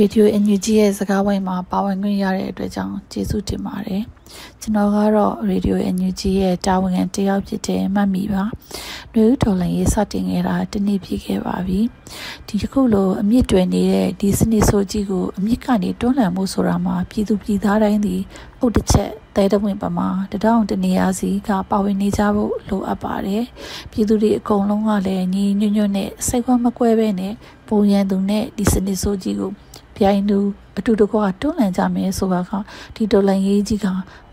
ရေဒီယို NUG ရဲ့စကားဝိုင်းမှာပါဝင်ခွင့်ရတဲ့အတွက်ကြောင့်ကျေးဇူးတင်ပါတယ်။ကျွန်တော်ကတော့ရေဒီယို NUG ရဲ့တာဝန်ခံတယောက်ဖြစ်တဲ့မှတ်မိပါ။နှွေဦးတော်လိုင်းရေးစတင်ခဲ့တာတနည်းပြည့်ခဲ့ပါပြီ။ဒီတစ်ခုလိုအမြင့်တွယ်နေတဲ့ဒီစနစ်ဆိုကြီးကိုအမြင့်ကနေတွန်းလှန်မှုဆိုတာမှာပြည်သူပြည်သားတိုင်းဒီအုတ်တစ်ချက်တဲတဝင်ပမာတတောင်တနေရာစီကပါဝင်နေကြဖို့လိုအပ်ပါတယ်။ပြည်သူတွေအကုန်လုံးကလည်းညီညွတ်ညွတ်နဲ့စိတ်ဝမ်းမကွဲပဲနဲ့ပုံရန်သူနဲ့ဒီစနစ်ဆိုကြီးကို ပြိုင်သူအတူတကွတွန်းလှန်ကြမယ်ဆိုတာကဒီတော်လန်ရေးကြီးက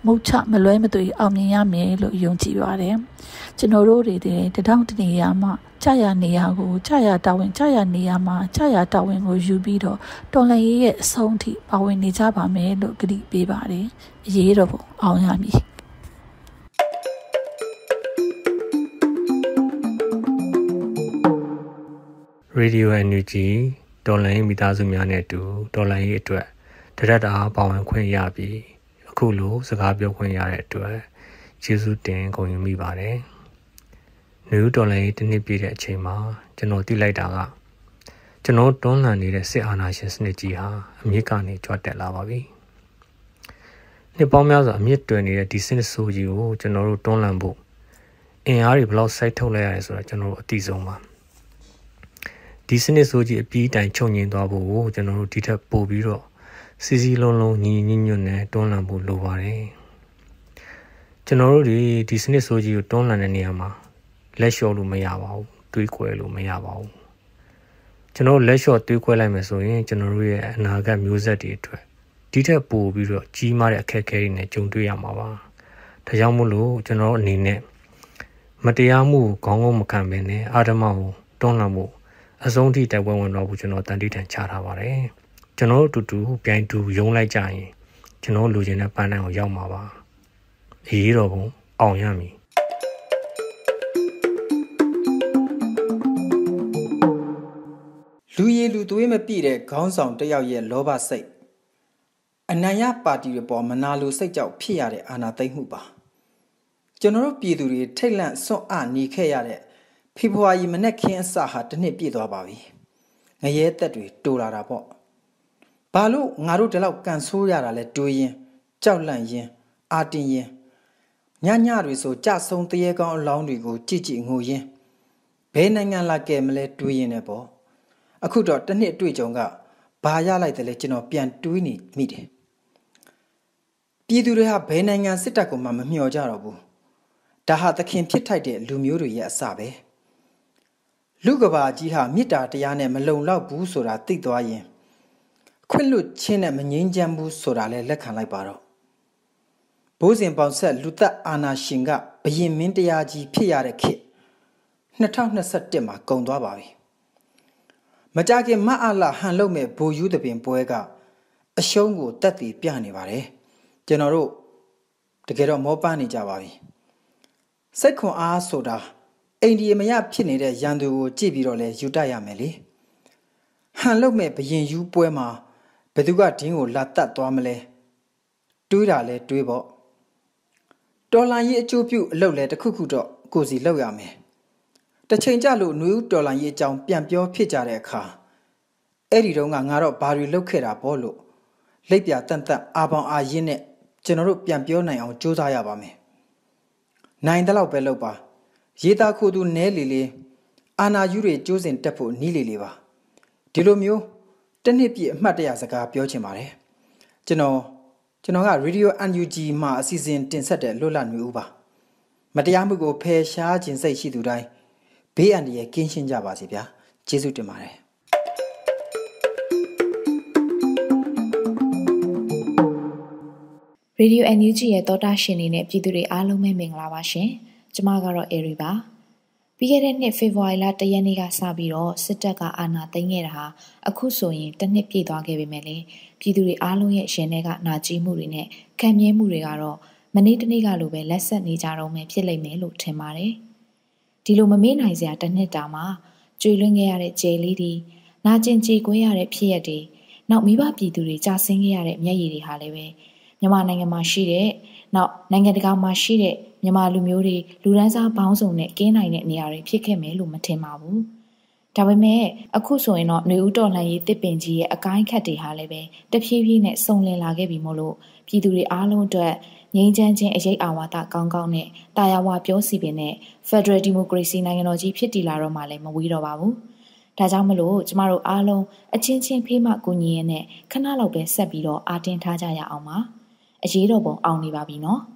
မုတ်ချမလွဲမသွေအောင်မြင်ရမယ်လို့ယုံကြည်ပါတယ်ကျွန်တော်တို့တွေတတောင့်တနေရာမှာကြာရနေရာကိုကြာရတာဝန်ကြာရနေရာမှာကြာရတာဝန်ကိုယူပြီးတော့တော်လန်ရေးရဲ့အဆုံးထိပါဝင်နေကြပါမယ်လို့ကြိပေးပါတယ်အရေးတော်ပုံအောင်ရမည်ရေဒီယိုအန်ယူဂျီ ဒေါ်လာရေးမိသားစုများနဲ့အတူဒေါ်လာရေးအတွက်တရက်တာပါဝင်ခွင့်ရပြီးအခုလိုစကားပြောခွင့်ရတဲ့အတွက်ကျေးဇူးတင်ဂုဏ်ယူမိပါတယ်။နယူးဒေါ်လာရေးတစ်နှစ်ပြည့်တဲ့အချိန်မှာကျွန်တော်သိလိုက်တာကကျွန်တော်တွန်းလှန်နေတဲ့စစ်အာဏာရှင်စနစ်ကြီးဟာအမြင့်ကနေကြွတက်လာပါပြီ။နှစ်ပေါင်းများစွာအမြင့်တွယ်နေတဲ့ဒီစနစ်ဆိုးကြီးကိုကျွန်တော်တို့တွန်းလှန်ဖို့အင်အားတွေဘယ်လောက်စိုက်ထုတ်လိုက်ရတယ်ဆိုတာကျွန်တော်တို့အသိဆုံးပါ။ ဒီစနစ်ဆိုးကြီးအပြီးတိုင်ချုပ်ငင်သွားဖို့ကိုကျွန်တော်တို့ဒီထက်ပိုပြီးတော့စီစီလုံးလုံးညီညီညွတ်နဲ့တွန်းလှန်ဖို့လိုပါတယ်ကျွန်တော်တို့ဒီဒီစနစ်ဆိုးကြီးကိုတွန်းလှန်တဲ့နေရာမှာလက်လျှော့လို့မရပါဘူးတွေးကွယ်လို့မရပါဘူးကျွန်တော်လက်လျှော့တွေးကွယ်လိုက်မယ်ဆိုရင်ကျွန်တော်တို့ရဲ့အနာဂတ်မျိုးဆက်တွေအတွက်ဒီထက်ပိုပြီးတော့ကြီးမားတဲ့အခက်အခဲတွေနဲ့ကြုံတွေ့ရမှာပါဒါကြောင့်မို့လို့ကျွန်တော်အနေနဲ့မတရားမှုကိုခေါင်းငုံမခံဘဲနဲ့အာဓမကိုတွန်းလှန်ဖို့ အဆုံးထိတိုက်ပွဲဝင်တော့ဘူးကျွန်တော်တန်တိထန်ချထားပါတယ်ကျွန်တော်တို့အတူတူပြိုင်တူယုံလိုက်ကြရင်ကျွန်တော်လူချင်းတဲ့ပန်းတန်းကိုရောက်မှာပါအေးတော့ဘုံအောင်ရမည်လူရည်လူသွေးမပြည့်တဲ့ခေါင်းဆောင်တယောက်ရဲ့လောဘစိတ်အနံ့ရပါတီတွေပေါ်မနာလိုစိတ်ကြောက်ဖြစ်ရတဲ့အာဏာသိမ်းမှုပါကျွန်တော်တို့ပြည်သူတွေထိတ်လန့်စွန့်အားနေခဲ့ရတဲ့ ဖေဖော်ဝါရီမနေ့ခင်းအစဟာတစ်နှစ်ပြည့်သွားပါပြီငရဲသက်တွေတိုးလာတာပေါ့ဘာလို့ငါတို့ဒီလောက်ကန်ဆိုးရတာလဲတွေးရင်ကြောက်လန့်ရင်အာတင်ရင်ညညတွေဆိုကြဆုံတရေကောင်းအလောင်းတွေကိုကြည့်ကြည့်ငိုရင်းဘယ်နိုင်ငံလာကဲမလဲတွေးရင်လည်းပေါ့အခုတော့တစ်နှစ်တွေ့ကြုံကဘာရလိုက်တယ်လဲကျွန်တော်ပြန်တွေးနေမိတယ်ပြည်သူတွေဟာဘယ်နိုင်ငံစစ်တပ်ကိုမှမမျှော်ကြတော့ဘူးဒါဟာသခင်ဖြစ်ထိုက်တဲ့လူမျိုးတွေရဲ့အစပဲ။ လူကဘာကြီးဟာမေတ္တာတရားနဲ့မလုံလောက်ဘူးဆိုတာသိသွားရင်ခွင့်လွတ်ခြင်းနဲ့မငြိမ်းချမ်းဘူးဆိုတာလည်းလက်ခံလိုက်ပါတော့ဘိုးစဉ်ပေါင်ဆက်လူသက်အာနာရှင်ကဘယင်မင်းတရားကြီးဖြစ်ရတဲ့ခေတ်2021မှာကုံသွားပါပြီမကြခင်မအလာဟန်လုံမဲ့ဘိုယူးတပင်ပွဲကအရှုံးကိုတက်တည်ပြနေပါတယ်ကျွန်တော်တို့တကယ်တော့မောပန်းနေကြပါပြီစိတ်ခွန်အားဆိုတာ အိန္ဒိယမယဖြစ်နေတဲ့ရန်သူကိုကြည့်ပြီးတော့လဲယူတတ်ရမယ်လေဟန်လုတ်မဲ့ဘယင်ယူပွဲမှာဘသူကဒင်းကိုလာတတ်သွားမလဲတွေးတာလဲတွေးပေါ့တော်လန်ရေးအကျိုးပြုအလုပ်လဲတစ်ခုခုတော့ကိုစီလောက်ရမယ်တစ်ချိန်ကြလို့ຫນွေဦးတော်လန်ရေးအကြောင်းပြန်ပြောဖြစ်ကြတဲ့အခါအဲ့ဒီတော့ငါတော့ဘာတွေလုပ်ခဲ့တာပေါ့လို့လက်ပြတန်တန်အာပေါင်အာရင်းနဲ့ကျွန်တော်တို့ပြန်ပြောနိုင်အောင်ကြိုးစားရပါမယ်နိုင်တဲ့လောက်ပဲလုပ်ပါ ရေးသားခိုးသူနဲလီလေးအာနာယူတွေကျိုးစင်တက်ဖို့နီးလီလေးပါဒီလိုမျိုးတနှစ်ပြည့်အမှတ်တရစကားပြောချင်ပါတယ်ကျွန်တော်ကျွန်တော်က Radio UNG မှာအစီအစဉ်တင်ဆက်တဲ့လွတ်လပ်နေဦးပါမတရားမှုကိုဖယ်ရှားခြင်းစိတ်ရှိသူတိုင်းဘေးအန္တရာယ်ကင်းရှင်းကြပါစေဗျာကျေးဇူးတင်ပါတယ်ရေဒီယို NUG ရဲ့သောတာရှင်တွေနဲ့ပြည်သူတွေအားလုံးပဲမင်္ဂလာပါရှင်။ ကျမကတော့အေရီပါပြီးခဲ့တဲ့နှစ်ဖေဖော်ဝါရီလ၁ရက်နေ့ကစပြီးတော့စစ်တပ်ကအာဏာသိမ်းခဲ့တာဟာအခုဆိုရင်တစ်နှစ်ပြည့်သွားခဲ့ပြီမဲ့လေပြည်သူတွေအားလုံးရဲ့ရှင်တွေကနာကျင်မှုတွေနဲ့ခံမြဲမှုတွေကတော့မနေ့တနေ့ကလိုပဲလက်ဆက်နေကြတော့မယ်ဖြစ်လိမ့်မယ်လို့ထင်ပါတယ်ဒီလိုမမေ့နိုင်စရာတစ်နှစ်တာမှာကျွေလွင့်ခဲ့ရတဲ့ကြဲလေးတွေနာကျင်ကြေကွဲရတဲ့ဖြစ်ရက်တွေနောက်မိဘပြည်သူတွေကြာဆင်းခဲ့ရတဲ့မျက်ရည်တွေဟာလည်းပဲ မြန်မာနိုင်ငံမှာရှိတဲ့နောက်နိုင်ငံတကာမှာရှိတဲ့မြန်မာလူမျိုးတွေလူဒန်းစားပေါင်းစုံနဲ့ကင်းနိုင်တဲ့နေရာတွေဖြစ်ခဲ့မယ်လို့မထင်ပါဘူးဒါပေမဲ့အခုဆိုရင်တော့ຫນွေဦးတော်လှန်ရေးတစ်ပင်ကြီးရဲ့အကိုင်းခတ်တွေဟာလည်းပဲတဖြည်းဖြည်းနဲ့စုံလင်လာခဲ့ပြီမို့လို့ပြည်သူတွေအားလုံးအတွက်ငြိမ်းချမ်းခြင်းအရေးအာဝါဒကောင်းကောင်းနဲ့တာယာဝပြောစီပင်နဲ့ Federal Democracy နိုင်ငံတော်ကြီးဖြစ်တည်လာတော့မှလည်းမဝေးတော့ပါဘူး။ဒါကြောင့်မလို့ကျမတို့အားလုံးအချင်းချင်းဖေးမကူညီရင်းနဲ့ခဏလောက်ပဲဆက်ပြီးတော့အာတင်ထားကြရအောင်ပါ။ အရေးတော်ပုံအောင်နေပါပြီနော်။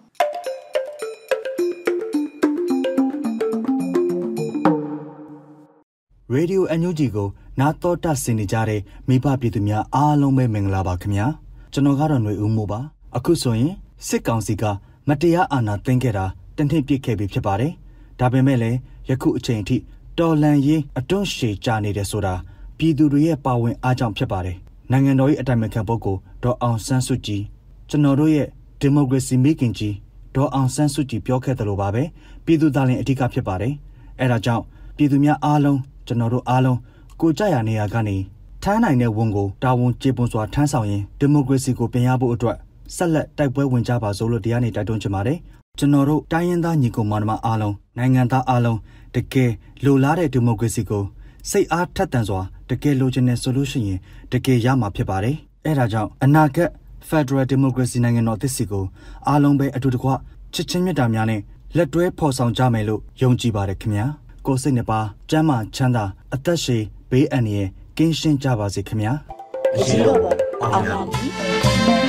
ရေဒီယိုအန်ယူဂျီကိုနာတော်တာဆင်နေကြတဲ့မိဘပြည်သူများအားလုံးပဲမင်္ဂလာပါခင်ဗျာကျွန်တော်ကတော့ຫນွေဦးမိုးပါအခုဆိုရင်စစ်ကောင်စီကမတရားအာဏာသိမ်းခဲ့တာတနှစ်ပြည့်ခဲ့ပြီဖြစ်ပါတယ်ဒါပေမဲ့လည်းယခုအချိန်အထိတော်လန်ရေးအတွန်းရှည်ကြနေတယ်ဆိုတာပြည်သူတွေရဲ့ပါဝင်အားကြောင့်ဖြစ်ပါတယ်နိုင်ငံတော်၏အတိုင်ပင်ခံပုဂ္ဂိုလ်ဒေါ်အောင်ဆန်းစုကြည် ကျွန်တော်တို့ရဲ့ဒီမိုကရေစီမိခင်ကြီးဒေါ်အောင်ဆန်းစုကြည်ပြောခဲ့သလိုပါပဲပြည်သူသားလင်အဓိကဖြစ်ပါတယ်အဲဒါကြောင့်ပြည်သူများအားလုံးကျွန်တော်တို့အားလုံးကိုကြရနေရကနေထမ်းနိုင်တဲ့ဝန်ကိုတာဝန်ကျေပွန်စွာထမ်းဆောင်ရင်ဒီမိုကရေစီကိုပြင်ရဖို့အတွက်ဆက်လက်တိုက်ပွဲဝင်ကြပါစို့လို့တရားနေတိုက်တွန်းချင်ပါတယ်ကျွန်တော်တို့တိုင်းရင်းသားညီကောင်မတော်အားလုံးနိုင်ငံသားအားလုံးတကယ်လိုလားတဲ့ဒီမိုကရေစီကိုစိတ်အားထက်သန်စွာတကယ်လိုချင်တဲ့ဆိုလို့ရှိရင်တကယ်ရမှာဖြစ်ပါတယ်အဲဒါကြောင့်အနာဂတ် Federal Democracy နိုင်ငံတော်သစ်စီကိုအားလုံးပဲအတူတကွချစ်ချင်းမြတ်တာများနဲ့လက်တွဲဖော်ဆောင်ကြမယ်လို့ယုံကြည်ပါတယ်ခင်ဗျာကိုစိတ်နှပါကျမ်းမာချမ်းသာအသက်ရှည်ဘေးအန္တရာယ်ကင်းရှင်းကြပါစေခင်ဗျာအရှိတော်အောင်ပါပြီ